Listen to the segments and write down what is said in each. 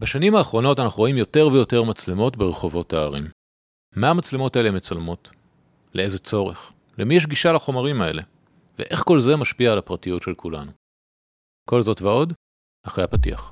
בשנים האחרונות אנחנו רואים יותר ויותר מצלמות ברחובות הערים. מה המצלמות האלה מצלמות? לאיזה צורך? למי יש גישה לחומרים האלה? ואיך כל זה משפיע על הפרטיות של כולנו? כל זאת ועוד, אחרי הפתיח.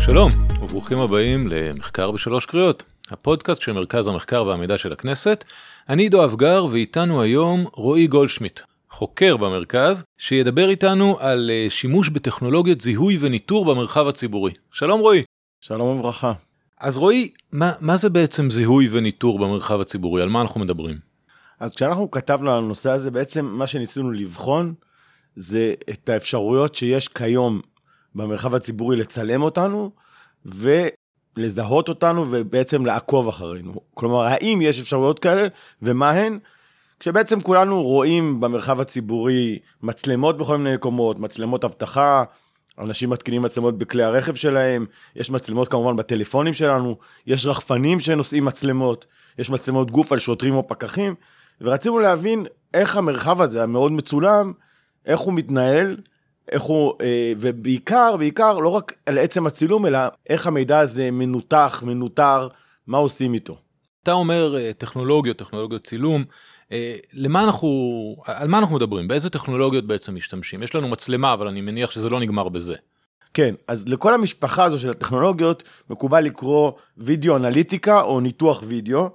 שלום, וברוכים הבאים למחקר בשלוש קריאות, הפודקאסט של מרכז המחקר והמידע של הכנסת. אני עידו אבגר ואיתנו היום רועי גולדשמיט, חוקר במרכז, שידבר איתנו על אה, שימוש בטכנולוגיות זיהוי וניטור במרחב הציבורי. שלום רועי. שלום וברכה. אז רועי, מה, מה זה בעצם זיהוי וניטור במרחב הציבורי? על מה אנחנו מדברים? אז כשאנחנו כתבנו על הנושא הזה, בעצם מה שניסינו לבחון זה את האפשרויות שיש כיום במרחב הציבורי לצלם אותנו ולזהות אותנו ובעצם לעקוב אחרינו. כלומר, האם יש אפשרויות כאלה ומה הן? כשבעצם כולנו רואים במרחב הציבורי מצלמות בכל מיני מקומות, מצלמות אבטחה, אנשים מתקינים מצלמות בכלי הרכב שלהם, יש מצלמות כמובן בטלפונים שלנו, יש רחפנים שנושאים מצלמות, יש מצלמות גוף על שוטרים או פקחים, ורצינו להבין איך המרחב הזה, המאוד מצולם, איך הוא מתנהל, איך הוא, אה, ובעיקר, בעיקר, לא רק על עצם הצילום, אלא איך המידע הזה מנותח, מנוטר, מה עושים איתו. אתה אומר אה, טכנולוגיות, טכנולוגיות צילום, אה, למה אנחנו, על מה אנחנו מדברים? באיזה טכנולוגיות בעצם משתמשים? יש לנו מצלמה, אבל אני מניח שזה לא נגמר בזה. כן, אז לכל המשפחה הזו של הטכנולוגיות מקובל לקרוא וידאו אנליטיקה או ניתוח וידאו,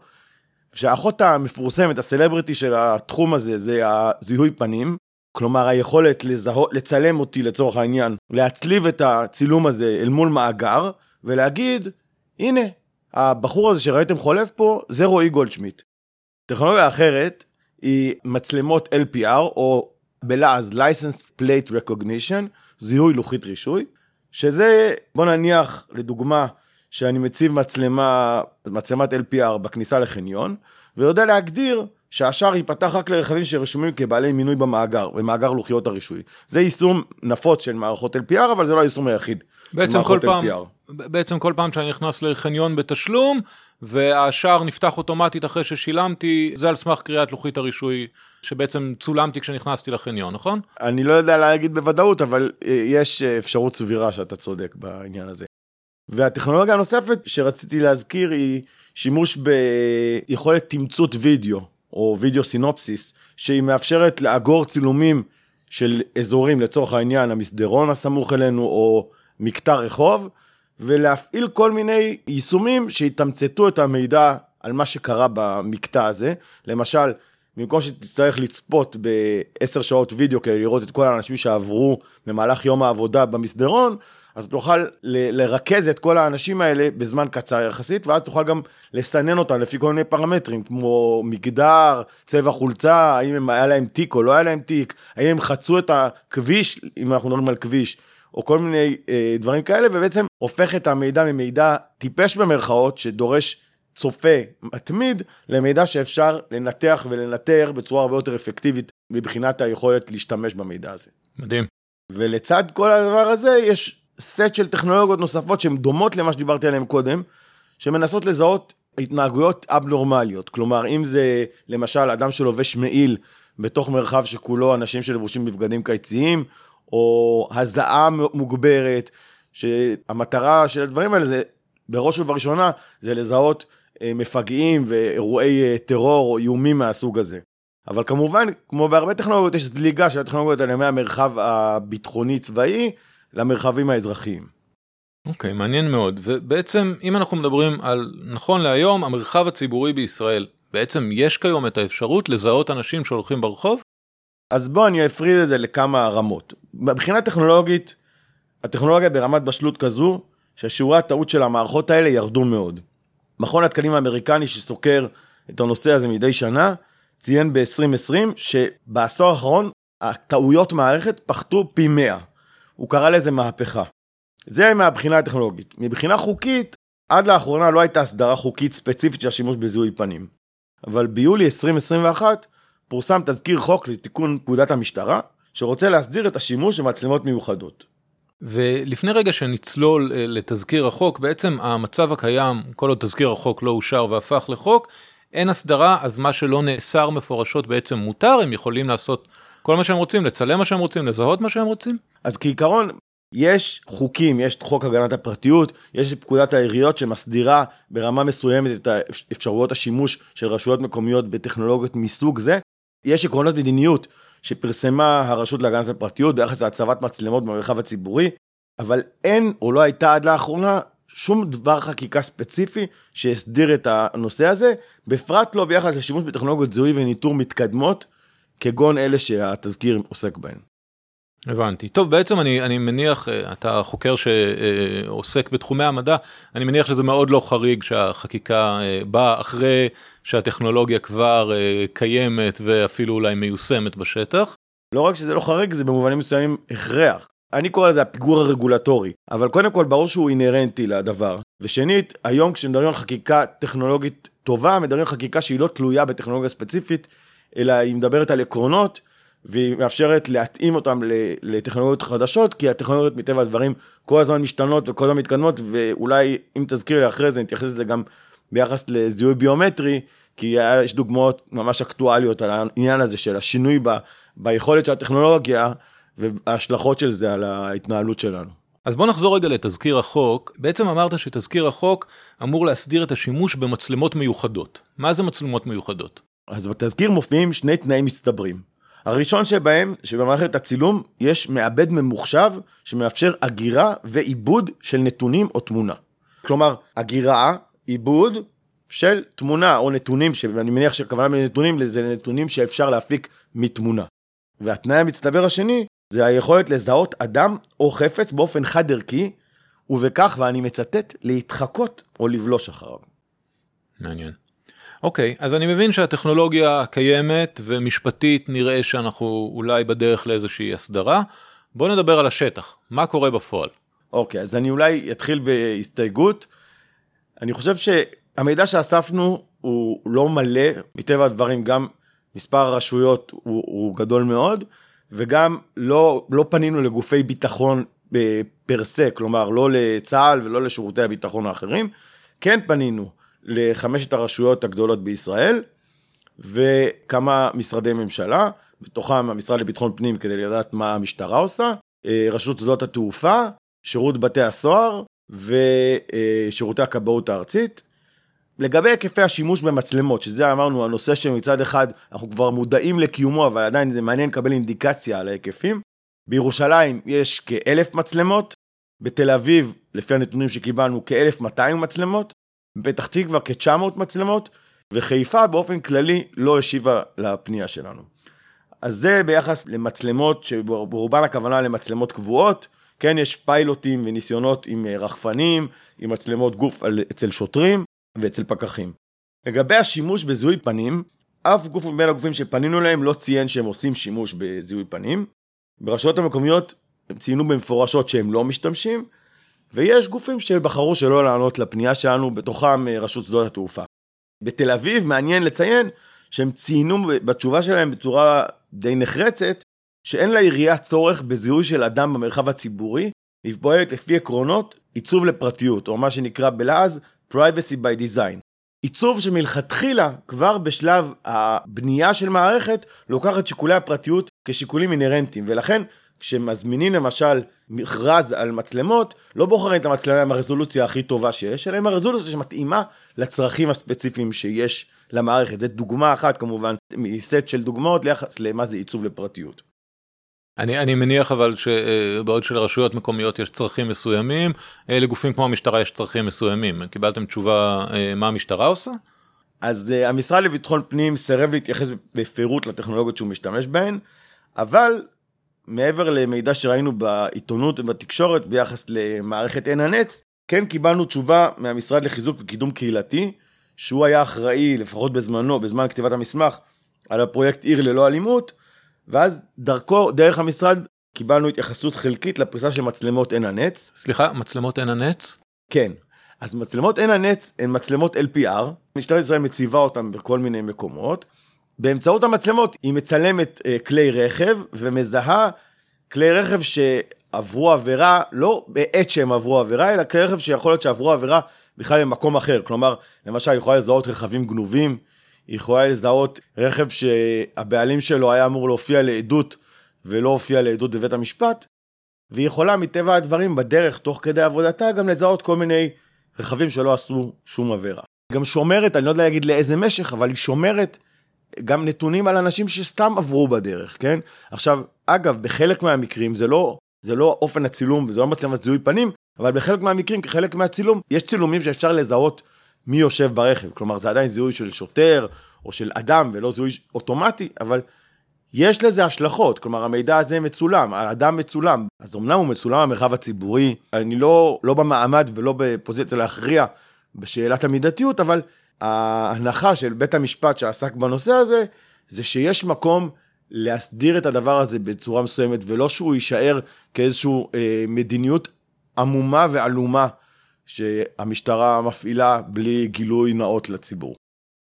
שהאחות המפורסמת, הסלבריטי של התחום הזה, זה הזיהוי פנים, כלומר היכולת לזהות, לצלם אותי לצורך העניין, להצליב את הצילום הזה אל מול מאגר, ולהגיד, הנה, הבחור הזה שראיתם חולף פה, זה רועי גולדשמיט. טכנולוגיה אחרת היא מצלמות LPR, או בלעז License Plate Recognition, זיהוי לוחית רישוי, שזה, בוא נניח, לדוגמה, שאני מציב מצלמה, מצלמת LPR בכניסה לחניון, ויודע להגדיר שהשער ייפתח רק לרכבים שרשומים כבעלי מינוי במאגר, במאגר לוחיות הרישוי. זה יישום נפוץ של מערכות LPR, אבל זה לא היישום היחיד. בעצם כל פעם, LPR. בעצם כל פעם שאני נכנס לחניון בתשלום, והשער נפתח אוטומטית אחרי ששילמתי, זה על סמך קריאת לוחית הרישוי שבעצם צולמתי כשנכנסתי לחניון, נכון? אני לא יודע להגיד בוודאות, אבל אה, יש אה, אפשרות סבירה שאתה צודק בעניין הזה. והטכנולוגיה הנוספת שרציתי להזכיר היא שימוש ביכולת תמצות וידאו, או וידאו סינופסיס, שהיא מאפשרת לאגור צילומים של אזורים, לצורך העניין המסדרון הסמוך אלינו, או מקטע רחוב, ולהפעיל כל מיני יישומים שיתמצתו את המידע על מה שקרה במקטע הזה. למשל, במקום שתצטרך לצפות בעשר שעות וידאו כדי לראות את כל האנשים שעברו במהלך יום העבודה במסדרון, אז תוכל ל- לרכז את כל האנשים האלה בזמן קצר יחסית, ואז תוכל גם לסנן אותם לפי כל מיני פרמטרים, כמו מגדר, צבע חולצה, האם הם, היה להם תיק או לא היה להם תיק, האם הם חצו את הכביש, אם אנחנו מדברים על כביש, או כל מיני אה, דברים כאלה, ובעצם הופך את המידע ממידע טיפש במרכאות, שדורש צופה מתמיד, למידע שאפשר לנתח ולנטר בצורה הרבה יותר אפקטיבית מבחינת היכולת להשתמש במידע הזה. מדהים. ולצד כל הדבר הזה יש סט של טכנולוגיות נוספות שהן דומות למה שדיברתי עליהן קודם, שמנסות לזהות התנהגויות אבנורמליות. כלומר, אם זה למשל אדם שלובש מעיל בתוך מרחב שכולו אנשים שלבושים בבגדים קיציים, או הזעה מוגברת, שהמטרה של הדברים האלה זה בראש ובראשונה זה לזהות אה, מפגעים ואירועי אה, טרור או איומים מהסוג הזה. אבל כמובן, כמו בהרבה טכנולוגיות, יש זליגה של הטכנולוגיות האלה מהמרחב הביטחוני-צבאי למרחבים האזרחיים. אוקיי, okay, מעניין מאוד. ובעצם, אם אנחנו מדברים על, נכון להיום, המרחב הציבורי בישראל, בעצם יש כיום את האפשרות לזהות אנשים שהולכים ברחוב? אז בוא אני אפריד את זה לכמה רמות. מבחינה טכנולוגית, הטכנולוגיה ברמת בשלות כזו, ששיעורי הטעות של המערכות האלה ירדו מאוד. מכון התקנים האמריקני שסוקר את הנושא הזה מדי שנה, ציין ב-2020 שבעשור האחרון הטעויות מערכת פחתו פי 100. הוא קרא לזה מהפכה. זה מהבחינה הטכנולוגית. מבחינה חוקית, עד לאחרונה לא הייתה הסדרה חוקית ספציפית של השימוש בזיהוי פנים. אבל ביולי 2021 פורסם תזכיר חוק לתיקון פקודת המשטרה, שרוצה להסדיר את השימוש במצלמות מיוחדות. ולפני רגע שנצלול אה, לתזכיר החוק, בעצם המצב הקיים, כל עוד תזכיר החוק לא אושר והפך לחוק, אין הסדרה, אז מה שלא נאסר מפורשות בעצם מותר, הם יכולים לעשות כל מה שהם רוצים, לצלם מה שהם רוצים, לזהות מה שהם רוצים. אז כעיקרון, יש חוקים, יש את חוק הגנת הפרטיות, יש את פקודת העיריות שמסדירה ברמה מסוימת את אפשרויות השימוש של רשויות מקומיות בטכנולוגיות מסוג זה. יש עקרונות מדיניות שפרסמה הרשות להגנת הפרטיות ביחס להצבת מצלמות במרחב הציבורי, אבל אין או לא הייתה עד לאחרונה שום דבר חקיקה ספציפי שהסדיר את הנושא הזה, בפרט לא ביחס לשימוש בטכנולוגיות זיהוי וניטור מתקדמות, כגון אלה שהתזכיר עוסק בהן. הבנתי. טוב, בעצם אני, אני מניח, אה, אתה חוקר שעוסק בתחומי המדע, אני מניח שזה מאוד לא חריג שהחקיקה אה, באה אחרי שהטכנולוגיה כבר אה, קיימת ואפילו אולי מיושמת בשטח. לא רק שזה לא חריג, זה במובנים מסוימים הכרח. אני קורא לזה הפיגור הרגולטורי, אבל קודם כל ברור שהוא אינהרנטי לדבר. ושנית, היום כשמדברים על חקיקה טכנולוגית טובה, מדברים על חקיקה שהיא לא תלויה בטכנולוגיה ספציפית, אלא היא מדברת על עקרונות, והיא מאפשרת להתאים אותם לטכנולוגיות חדשות, כי הטכנולוגיות מטבע הדברים כל הזמן משתנות וכל הזמן מתקדמות, ואולי אם תזכיר לי אחרי זה, נתייחס לזה גם ביחס לזיהוי ביומטרי, כי יש דוגמאות ממש אקטואליות על העניין הזה של השינוי ב, ביכולת של הטכנולוגיה, וההשלכות של זה על ההתנהלות שלנו. אז בוא נחזור רגע לתזכיר החוק. בעצם אמרת שתזכיר החוק אמור להסדיר את השימוש במצלמות מיוחדות. מה זה מצלמות מיוחדות? אז בתזכיר מופיעים שני תנאים מצטברים. הראשון שבהם, שבמערכת הצילום יש מעבד ממוחשב שמאפשר אגירה ועיבוד של נתונים או תמונה. כלומר, אגירה, עיבוד של תמונה או נתונים, ואני מניח שהכוונה בנתונים זה נתונים שאפשר להפיק מתמונה. והתנאי המצטבר השני זה היכולת לזהות אדם או חפץ באופן חד ערכי, ובכך, ואני מצטט, להתחקות או לבלוש אחריו. מעניין. אוקיי, אז אני מבין שהטכנולוגיה קיימת ומשפטית נראה שאנחנו אולי בדרך לאיזושהי הסדרה. בוא נדבר על השטח, מה קורה בפועל? אוקיי, אז אני אולי אתחיל בהסתייגות. אני חושב שהמידע שאספנו הוא לא מלא, מטבע הדברים גם מספר הרשויות הוא, הוא גדול מאוד, וגם לא, לא פנינו לגופי ביטחון פר סה, כלומר לא לצה"ל ולא לשירותי הביטחון האחרים, כן פנינו לחמשת הרשויות הגדולות בישראל וכמה משרדי ממשלה, בתוכם המשרד לביטחון פנים כדי לדעת מה המשטרה עושה, אה, רשות שדות התעופה, שירות בתי הסוהר ושירותי הכבאות הארצית. לגבי היקפי השימוש במצלמות, שזה אמרנו הנושא שמצד אחד אנחנו כבר מודעים לקיומו, אבל עדיין זה מעניין לקבל אינדיקציה על ההיקפים. בירושלים יש כאלף מצלמות, בתל אביב, לפי הנתונים שקיבלנו, כאלף-מאתיים מצלמות, בפתח תקווה כ-900 מצלמות, וחיפה באופן כללי לא השיבה לפנייה שלנו. אז זה ביחס למצלמות שברובן הכוונה למצלמות קבועות, כן יש פיילוטים וניסיונות עם אה, רחפנים, עם מצלמות גוף אצל שוטרים ואצל פקחים. לגבי השימוש בזיהוי פנים, אף גוף מבין הגופים שפנינו להם לא ציין שהם עושים שימוש בזיהוי פנים. ברשויות המקומיות הם ציינו במפורשות שהם לא משתמשים, ויש גופים שבחרו שלא לענות לפנייה שלנו, בתוכם אה, רשות שדות התעופה. בתל אביב מעניין לציין שהם ציינו בתשובה שלהם בצורה די נחרצת, שאין לעירייה צורך בזיהוי של אדם במרחב הציבורי, היא פועלת לפי עקרונות עיצוב לפרטיות, או מה שנקרא בלעז privacy by design. עיצוב שמלכתחילה, כבר בשלב הבנייה של מערכת, לוקחת שיקולי הפרטיות כשיקולים אינהרנטיים, ולכן כשמזמינים למשל מכרז על מצלמות, לא בוחרים את המצלמה עם הרזולוציה הכי טובה שיש, אלא עם הרזולוציה שמתאימה לצרכים הספציפיים שיש למערכת. זו דוגמה אחת כמובן, מסט של דוגמאות ליחס למה זה עיצוב לפרטיות. אני, אני מניח אבל שבעוד שלרשויות מקומיות יש צרכים מסוימים, אה, לגופים כמו המשטרה יש צרכים מסוימים. קיבלתם תשובה אה, מה המשטרה עושה? אז uh, המשרד לביטחון פנים סירב להתייחס בפירוט לטכנולוגיות שהוא משתמש בהן, אבל מעבר למידע שראינו בעיתונות ובתקשורת ביחס למערכת עין הנץ, כן קיבלנו תשובה מהמשרד לחיזוק וקידום קהילתי, שהוא היה אחראי, לפחות בזמנו, בזמן כתיבת המסמך, על הפרויקט עיר ללא אלימות, ואז דרכו, דרך המשרד, קיבלנו התייחסות חלקית לפריסה של מצלמות עין הנץ. סליחה, מצלמות עין הנץ? כן. אז מצלמות עין הנץ הן מצלמות LPR, משטרת ישראל מציבה אותן בכל מיני מקומות. באמצעות המצלמות היא מצלמת uh, כלי רכב ומזהה כלי רכב שעברו עבירה, לא בעת שהם עברו עבירה, אלא כלי רכב שיכול להיות שעברו עבירה בכלל במקום אחר. כלומר, למשל, היא יכולה לזהות רכבים גנובים, היא יכולה לזהות רכב שהבעלים שלו היה אמור להופיע לעדות ולא הופיע לעדות בבית המשפט, והיא יכולה מטבע הדברים בדרך, תוך כדי עבודתה, גם לזהות כל מיני רכבים שלא עשו שום עבירה. היא גם שומרת, אני לא יודע להגיד לאיזה משך, אבל היא שומרת גם נתונים על אנשים שסתם עברו בדרך, כן? עכשיו, אגב, בחלק מהמקרים זה לא, זה לא אופן הצילום וזה לא מצלמת זיהוי פנים, אבל בחלק מהמקרים, כחלק מהצילום, יש צילומים שאפשר לזהות מי יושב ברכב. כלומר, זה עדיין זיהוי של שוטר או של אדם ולא זיהוי אוטומטי, אבל יש לזה השלכות. כלומר, המידע הזה מצולם, האדם מצולם. אז אמנם הוא מצולם במרחב הציבורי, אני לא, לא במעמד ולא בפוזיציה להכריע בשאלת המידתיות, אבל ההנחה של בית המשפט שעסק בנושא הזה, זה שיש מקום להסדיר את הדבר הזה בצורה מסוימת, ולא שהוא יישאר כאיזושהי אה, מדיניות עמומה ועלומה שהמשטרה מפעילה בלי גילוי נאות לציבור.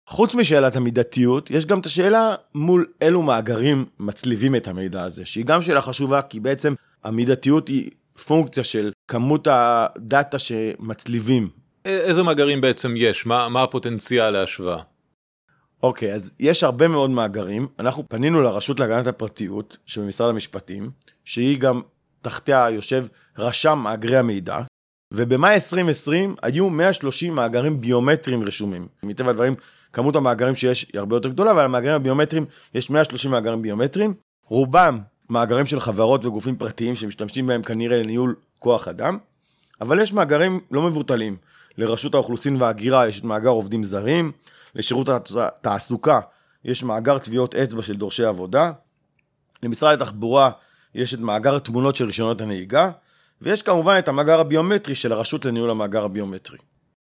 חוץ משאלת המידתיות, יש גם את השאלה מול אילו מאגרים מצליבים את המידע הזה, שהיא גם שאלה חשובה, כי בעצם המידתיות היא פונקציה של כמות הדאטה שמצליבים. איזה מאגרים בעצם יש? מה, מה הפוטנציאל להשוואה? אוקיי, okay, אז יש הרבה מאוד מאגרים. אנחנו פנינו לרשות להגנת הפרטיות שבמשרד המשפטים, שהיא גם תחתיה יושב רשם מאגרי המידע, ובמאי 2020 היו 130 מאגרים ביומטריים רשומים. מטבע הדברים, כמות המאגרים שיש היא הרבה יותר גדולה, אבל המאגרים הביומטריים, יש 130 מאגרים ביומטריים. רובם מאגרים של חברות וגופים פרטיים שמשתמשים בהם כנראה לניהול כוח אדם, אבל יש מאגרים לא מבוטלים. לרשות האוכלוסין וההגירה יש את מאגר עובדים זרים, לשירות התעסוקה יש מאגר טביעות אצבע של דורשי עבודה, למשרד התחבורה יש את מאגר תמונות של רישיונות הנהיגה, ויש כמובן את המאגר הביומטרי של הרשות לניהול המאגר הביומטרי.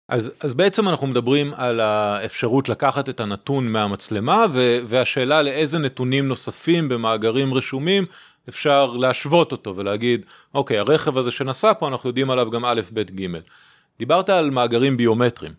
אז, אז בעצם אנחנו מדברים על האפשרות לקחת את הנתון מהמצלמה ו, והשאלה לאיזה נתונים נוספים במאגרים רשומים אפשר להשוות אותו ולהגיד אוקיי הרכב הזה שנסע פה אנחנו יודעים עליו גם א' ב' ג'. דיברת על מאגרים ביומטריים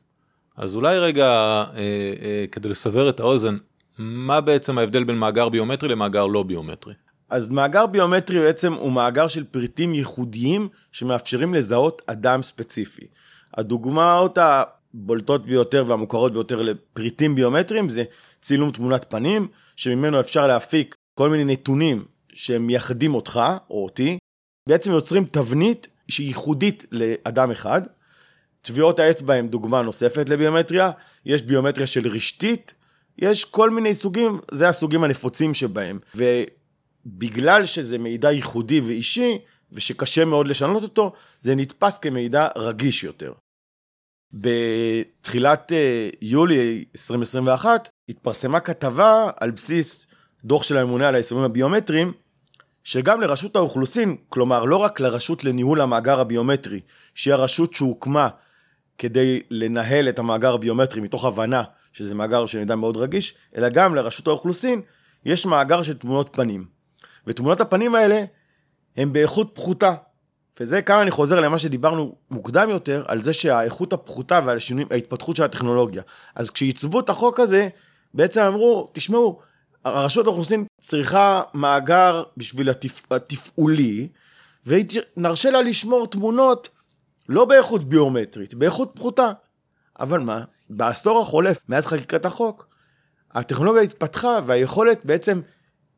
אז אולי רגע אה, אה, כדי לסבר את האוזן מה בעצם ההבדל בין מאגר ביומטרי למאגר לא ביומטרי. אז מאגר ביומטרי בעצם הוא מאגר של פריטים ייחודיים שמאפשרים לזהות אדם ספציפי. הדוגמאות הבולטות ביותר והמוכרות ביותר לפריטים ביומטריים זה צילום תמונת פנים, שממנו אפשר להפיק כל מיני נתונים שמייחדים אותך או אותי, בעצם יוצרים תבנית שהיא ייחודית לאדם אחד. טביעות האצבע הם דוגמה נוספת לביומטריה, יש ביומטריה של רשתית, יש כל מיני סוגים, זה הסוגים הנפוצים שבהם. ובגלל שזה מידע ייחודי ואישי, ושקשה מאוד לשנות אותו, זה נתפס כמידע רגיש יותר. בתחילת אה, יולי 2021 התפרסמה כתבה על בסיס דוח של הממונה על היישומים הביומטריים, שגם לרשות האוכלוסין, כלומר לא רק לרשות לניהול המאגר הביומטרי, שהיא הרשות שהוקמה כדי לנהל את המאגר הביומטרי מתוך הבנה שזה מאגר של מידע מאוד רגיש, אלא גם לרשות האוכלוסין יש מאגר של תמונות פנים. ותמונות הפנים האלה הן באיכות פחותה. וזה כאן אני חוזר למה שדיברנו מוקדם יותר, על זה שהאיכות הפחותה ועל השינויים, ההתפתחות של הטכנולוגיה. אז כשעיצבו את החוק הזה, בעצם אמרו, תשמעו, הרשות האוכלוסין צריכה מאגר בשביל התפ... התפעולי, ונרשה לה לשמור תמונות לא באיכות ביומטרית, באיכות פחותה. אבל מה, בעשור החולף, מאז חקיקת החוק, הטכנולוגיה התפתחה והיכולת בעצם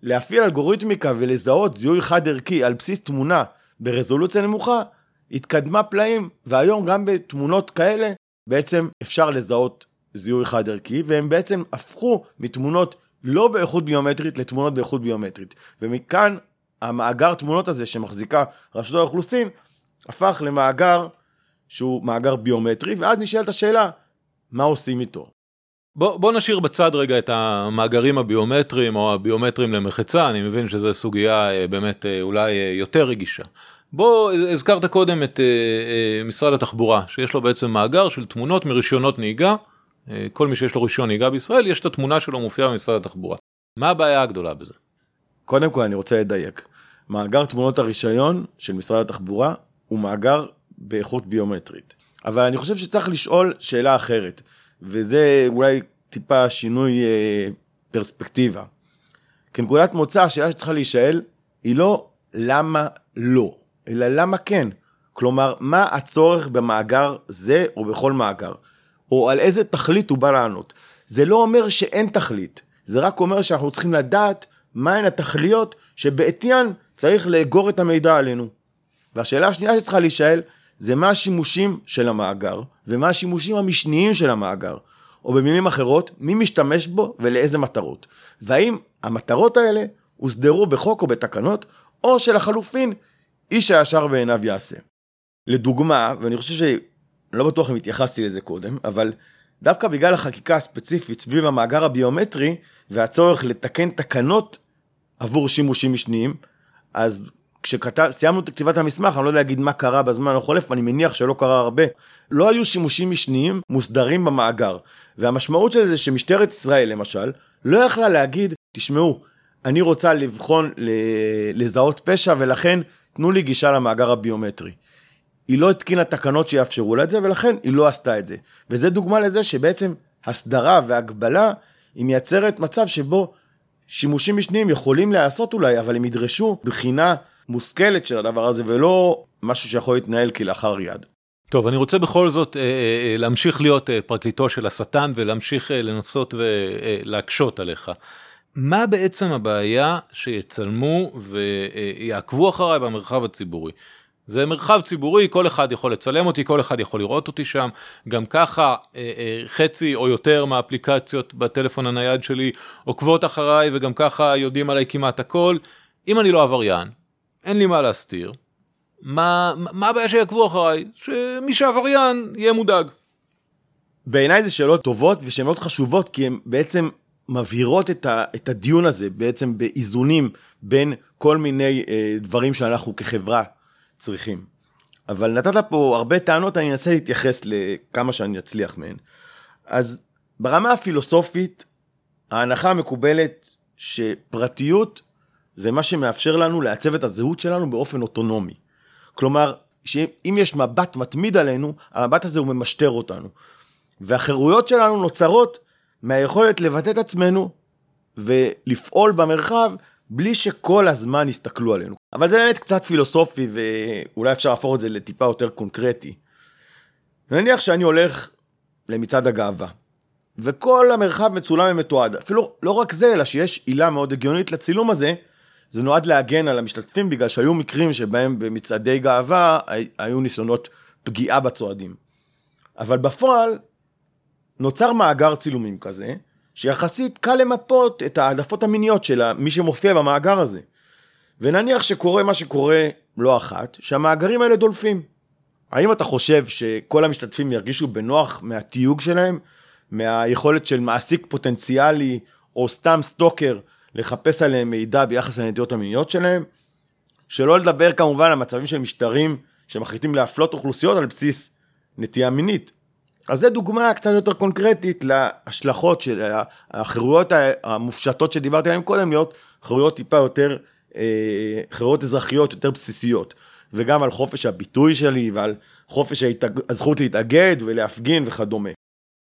להפעיל אלגוריתמיקה ולזהות זיהוי חד ערכי על בסיס תמונה ברזולוציה נמוכה, התקדמה פלאים, והיום גם בתמונות כאלה בעצם אפשר לזהות זיהוי חד ערכי, והם בעצם הפכו מתמונות לא באיכות ביומטרית לתמונות באיכות ביומטרית. ומכאן המאגר תמונות הזה שמחזיקה רשות האוכלוסין, הפך למאגר שהוא מאגר ביומטרי, ואז נשאלת השאלה, מה עושים איתו? בוא, בוא נשאיר בצד רגע את המאגרים הביומטריים או הביומטריים למחצה, אני מבין שזו סוגיה אה, באמת אה, אולי אה, יותר רגישה. בוא, הזכרת קודם את משרד התחבורה, שיש לו בעצם מאגר של תמונות מרישיונות נהיגה, כל מי שיש לו רישיון נהיגה בישראל, יש את התמונה שלו מופיעה במשרד התחבורה. מה הבעיה הגדולה בזה? קודם כל אני רוצה לדייק. מאגר תמונות הרישיון של משרד התחבורה הוא מאגר באיכות ביומטרית. אבל אני חושב שצריך לשאול שאלה אחרת. וזה אולי טיפה שינוי אה, פרספקטיבה. כנקודת מוצא, השאלה שצריכה להישאל היא לא למה לא, אלא למה כן. כלומר, מה הצורך במאגר זה או בכל מאגר, או על איזה תכלית הוא בא לענות. זה לא אומר שאין תכלית, זה רק אומר שאנחנו צריכים לדעת מהן התכליות שבעטיין צריך לאגור את המידע עלינו. והשאלה השנייה שצריכה להישאל, זה מה השימושים של המאגר, ומה השימושים המשניים של המאגר. או במילים אחרות, מי משתמש בו ולאיזה מטרות. והאם המטרות האלה הוסדרו בחוק או בתקנות, או שלחלופין, איש הישר בעיניו יעשה. לדוגמה, ואני חושב. לא בטוח אם התייחסתי לזה קודם, אבל דווקא בגלל החקיקה הספציפית סביב המאגר הביומטרי והצורך לתקן תקנות עבור שימושים משניים, אז כשסיימנו את כתיבת המסמך, אני לא יודע להגיד מה קרה בזמן החולף, אני מניח שלא קרה הרבה, לא היו שימושים משניים מוסדרים במאגר. והמשמעות של זה שמשטרת ישראל למשל, לא יכלה להגיד, תשמעו, אני רוצה לבחון, לזהות פשע ולכן תנו לי גישה למאגר הביומטרי. היא לא התקינה תקנות שיאפשרו לה את זה ולכן היא לא עשתה את זה. וזה דוגמה לזה שבעצם הסדרה והגבלה היא מייצרת מצב שבו שימושים משניים יכולים להיעשות אולי, אבל הם ידרשו בחינה מושכלת של הדבר הזה ולא משהו שיכול להתנהל כלאחר יד. טוב, אני רוצה בכל זאת אה, אה, להמשיך להיות אה, פרקליטו של השטן ולהמשיך אה, לנסות ולהקשות עליך. מה בעצם הבעיה שיצלמו ויעקבו אחריי במרחב הציבורי? זה מרחב ציבורי, כל אחד יכול לצלם אותי, כל אחד יכול לראות אותי שם. גם ככה אה, אה, חצי או יותר מהאפליקציות בטלפון הנייד שלי עוקבות אחריי וגם ככה יודעים עליי כמעט הכל. אם אני לא עבריין, אין לי מה להסתיר. מה, מה הבעיה שיעקבו אחריי? שמי שעבריין יהיה מודאג. בעיניי זה שאלות טובות ושאלות מאוד חשובות כי הן בעצם מבהירות את, ה, את הדיון הזה בעצם באיזונים בין כל מיני אה, דברים שאנחנו כחברה צריכים. אבל נתת פה הרבה טענות, אני אנסה להתייחס לכמה שאני אצליח מהן. אז ברמה הפילוסופית, ההנחה המקובלת שפרטיות זה מה שמאפשר לנו לעצב את הזהות שלנו באופן אוטונומי. כלומר, שאם יש מבט מתמיד עלינו, המבט הזה הוא ממשטר אותנו. והחירויות שלנו נוצרות מהיכולת לבטא את עצמנו ולפעול במרחב בלי שכל הזמן יסתכלו עלינו. אבל זה באמת קצת פילוסופי ואולי אפשר להפוך את זה לטיפה יותר קונקרטי. נניח שאני הולך למצעד הגאווה, וכל המרחב מצולם ומתועד. אפילו לא רק זה, אלא שיש עילה מאוד הגיונית לצילום הזה, זה נועד להגן על המשתתפים בגלל שהיו מקרים שבהם במצעדי גאווה היו ניסיונות פגיעה בצועדים. אבל בפועל נוצר מאגר צילומים כזה, שיחסית קל למפות את העדפות המיניות של מי שמופיע במאגר הזה. ונניח שקורה מה שקורה לא אחת, שהמאגרים האלה דולפים. האם אתה חושב שכל המשתתפים ירגישו בנוח מהתיוג שלהם, מהיכולת של מעסיק פוטנציאלי או סתם סטוקר לחפש עליהם מידע ביחס לנטיות המיניות שלהם? שלא לדבר כמובן על מצבים של משטרים שמחליטים להפלות אוכלוסיות על בסיס נטייה מינית. אז זה דוגמה קצת יותר קונקרטית להשלכות של החירויות המופשטות שדיברתי עליהן קודם, להיות חירויות טיפה יותר, חירויות אזרחיות יותר בסיסיות. וגם על חופש הביטוי שלי ועל חופש הזכות להתאגד ולהפגין וכדומה.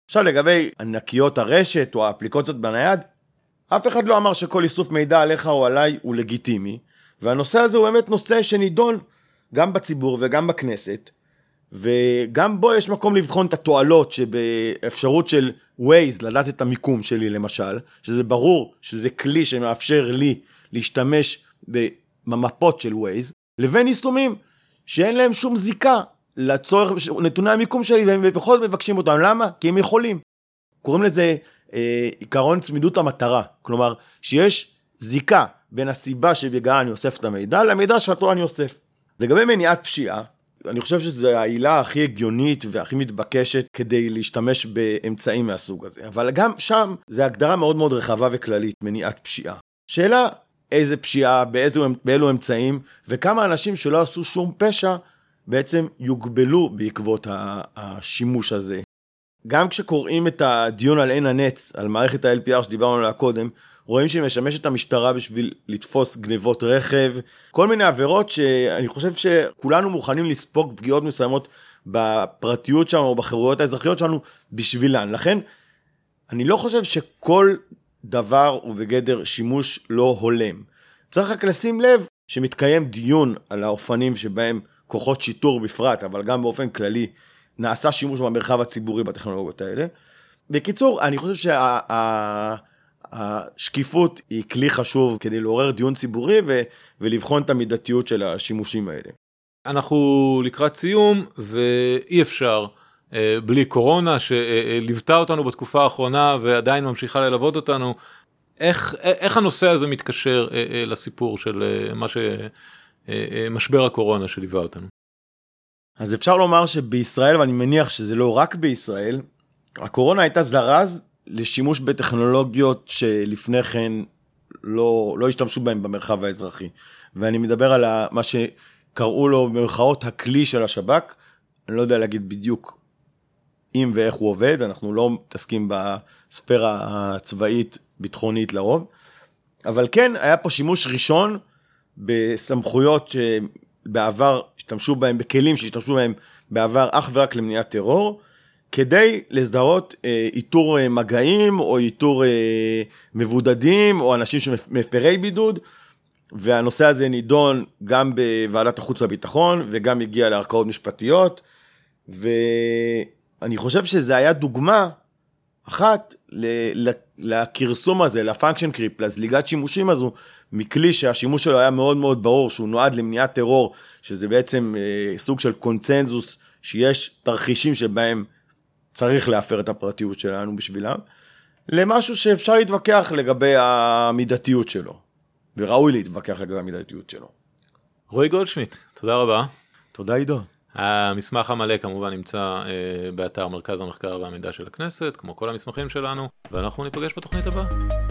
עכשיו לגבי ענקיות הרשת או האפליקציות בנייד, אף אחד לא אמר שכל איסוף מידע עליך או עליי הוא לגיטימי, והנושא הזה הוא באמת נושא שנידון גם בציבור וגם בכנסת, וגם בו יש מקום לבחון את התועלות שבאפשרות של Waze לדעת את המיקום שלי למשל, שזה ברור שזה כלי שמאפשר לי להשתמש במפות של Waze, לבין יישומים שאין להם שום זיקה לצורך נתוני המיקום שלי והם בכל זאת מבקשים אותם, למה? כי הם יכולים. קוראים לזה אה, עיקרון צמידות המטרה, כלומר שיש זיקה בין הסיבה שבגללה אני אוסף את המידע למידע שאותו אני אוסף. לגבי מניעת פשיעה, אני חושב שזו העילה הכי הגיונית והכי מתבקשת כדי להשתמש באמצעים מהסוג הזה. אבל גם שם זה הגדרה מאוד מאוד רחבה וכללית, מניעת פשיעה. שאלה, איזה פשיעה, באיזו, באילו אמצעים, וכמה אנשים שלא עשו שום פשע בעצם יוגבלו בעקבות השימוש הזה. גם כשקוראים את הדיון על עין הנץ, על מערכת ה-LPR שדיברנו עליה קודם, רואים שהיא משמשת המשטרה בשביל לתפוס גנבות רכב, כל מיני עבירות שאני חושב שכולנו מוכנים לספוג פגיעות מסוימות בפרטיות שלנו או בחירויות האזרחיות שלנו בשבילן. לכן, אני לא חושב שכל דבר הוא בגדר שימוש לא הולם. צריך רק לשים לב שמתקיים דיון על האופנים שבהם כוחות שיטור בפרט, אבל גם באופן כללי, נעשה שימוש במרחב הציבורי בטכנולוגיות האלה. בקיצור, אני חושב שהשקיפות שה, היא כלי חשוב כדי לעורר דיון ציבורי ו, ולבחון את המידתיות של השימושים האלה. אנחנו לקראת סיום ואי אפשר בלי קורונה שליוותה אותנו בתקופה האחרונה ועדיין ממשיכה ללוות אותנו. איך, איך הנושא הזה מתקשר אה, אה, לסיפור של מה שמשבר הקורונה שליווה אותנו? אז אפשר לומר שבישראל, ואני מניח שזה לא רק בישראל, הקורונה הייתה זרז לשימוש בטכנולוגיות שלפני כן לא, לא השתמשו בהן במרחב האזרחי. ואני מדבר על מה שקראו לו במרכאות הכלי של השב"כ, אני לא יודע להגיד בדיוק אם ואיך הוא עובד, אנחנו לא מתעסקים בספירה הצבאית ביטחונית לרוב, אבל כן היה פה שימוש ראשון בסמכויות שבעבר השתמשו בהם, בכלים שהשתמשו בהם בעבר אך ורק למניעת טרור, כדי לזהות אה, איתור אה, מגעים או איתור אה, מבודדים או אנשים שמפרי בידוד. והנושא הזה נידון גם בוועדת החוץ והביטחון וגם הגיע לערכאות משפטיות. ואני חושב שזה היה דוגמה אחת לכרסום הזה, לפונקשן קריפ, לזליגת שימושים הזו, מכלי שהשימוש שלו היה מאוד מאוד ברור, שהוא נועד למניעת טרור, שזה בעצם אה, סוג של קונצנזוס, שיש תרחישים שבהם צריך להפר את הפרטיות שלנו בשבילם, למשהו שאפשר להתווכח לגבי המידתיות שלו, וראוי להתווכח לגבי המידתיות שלו. רועי גולדשמיט, תודה רבה. תודה עידו. המסמך המלא כמובן נמצא אה, באתר מרכז המחקר והמידע של הכנסת, כמו כל המסמכים שלנו, ואנחנו ניפגש בתוכנית הבאה.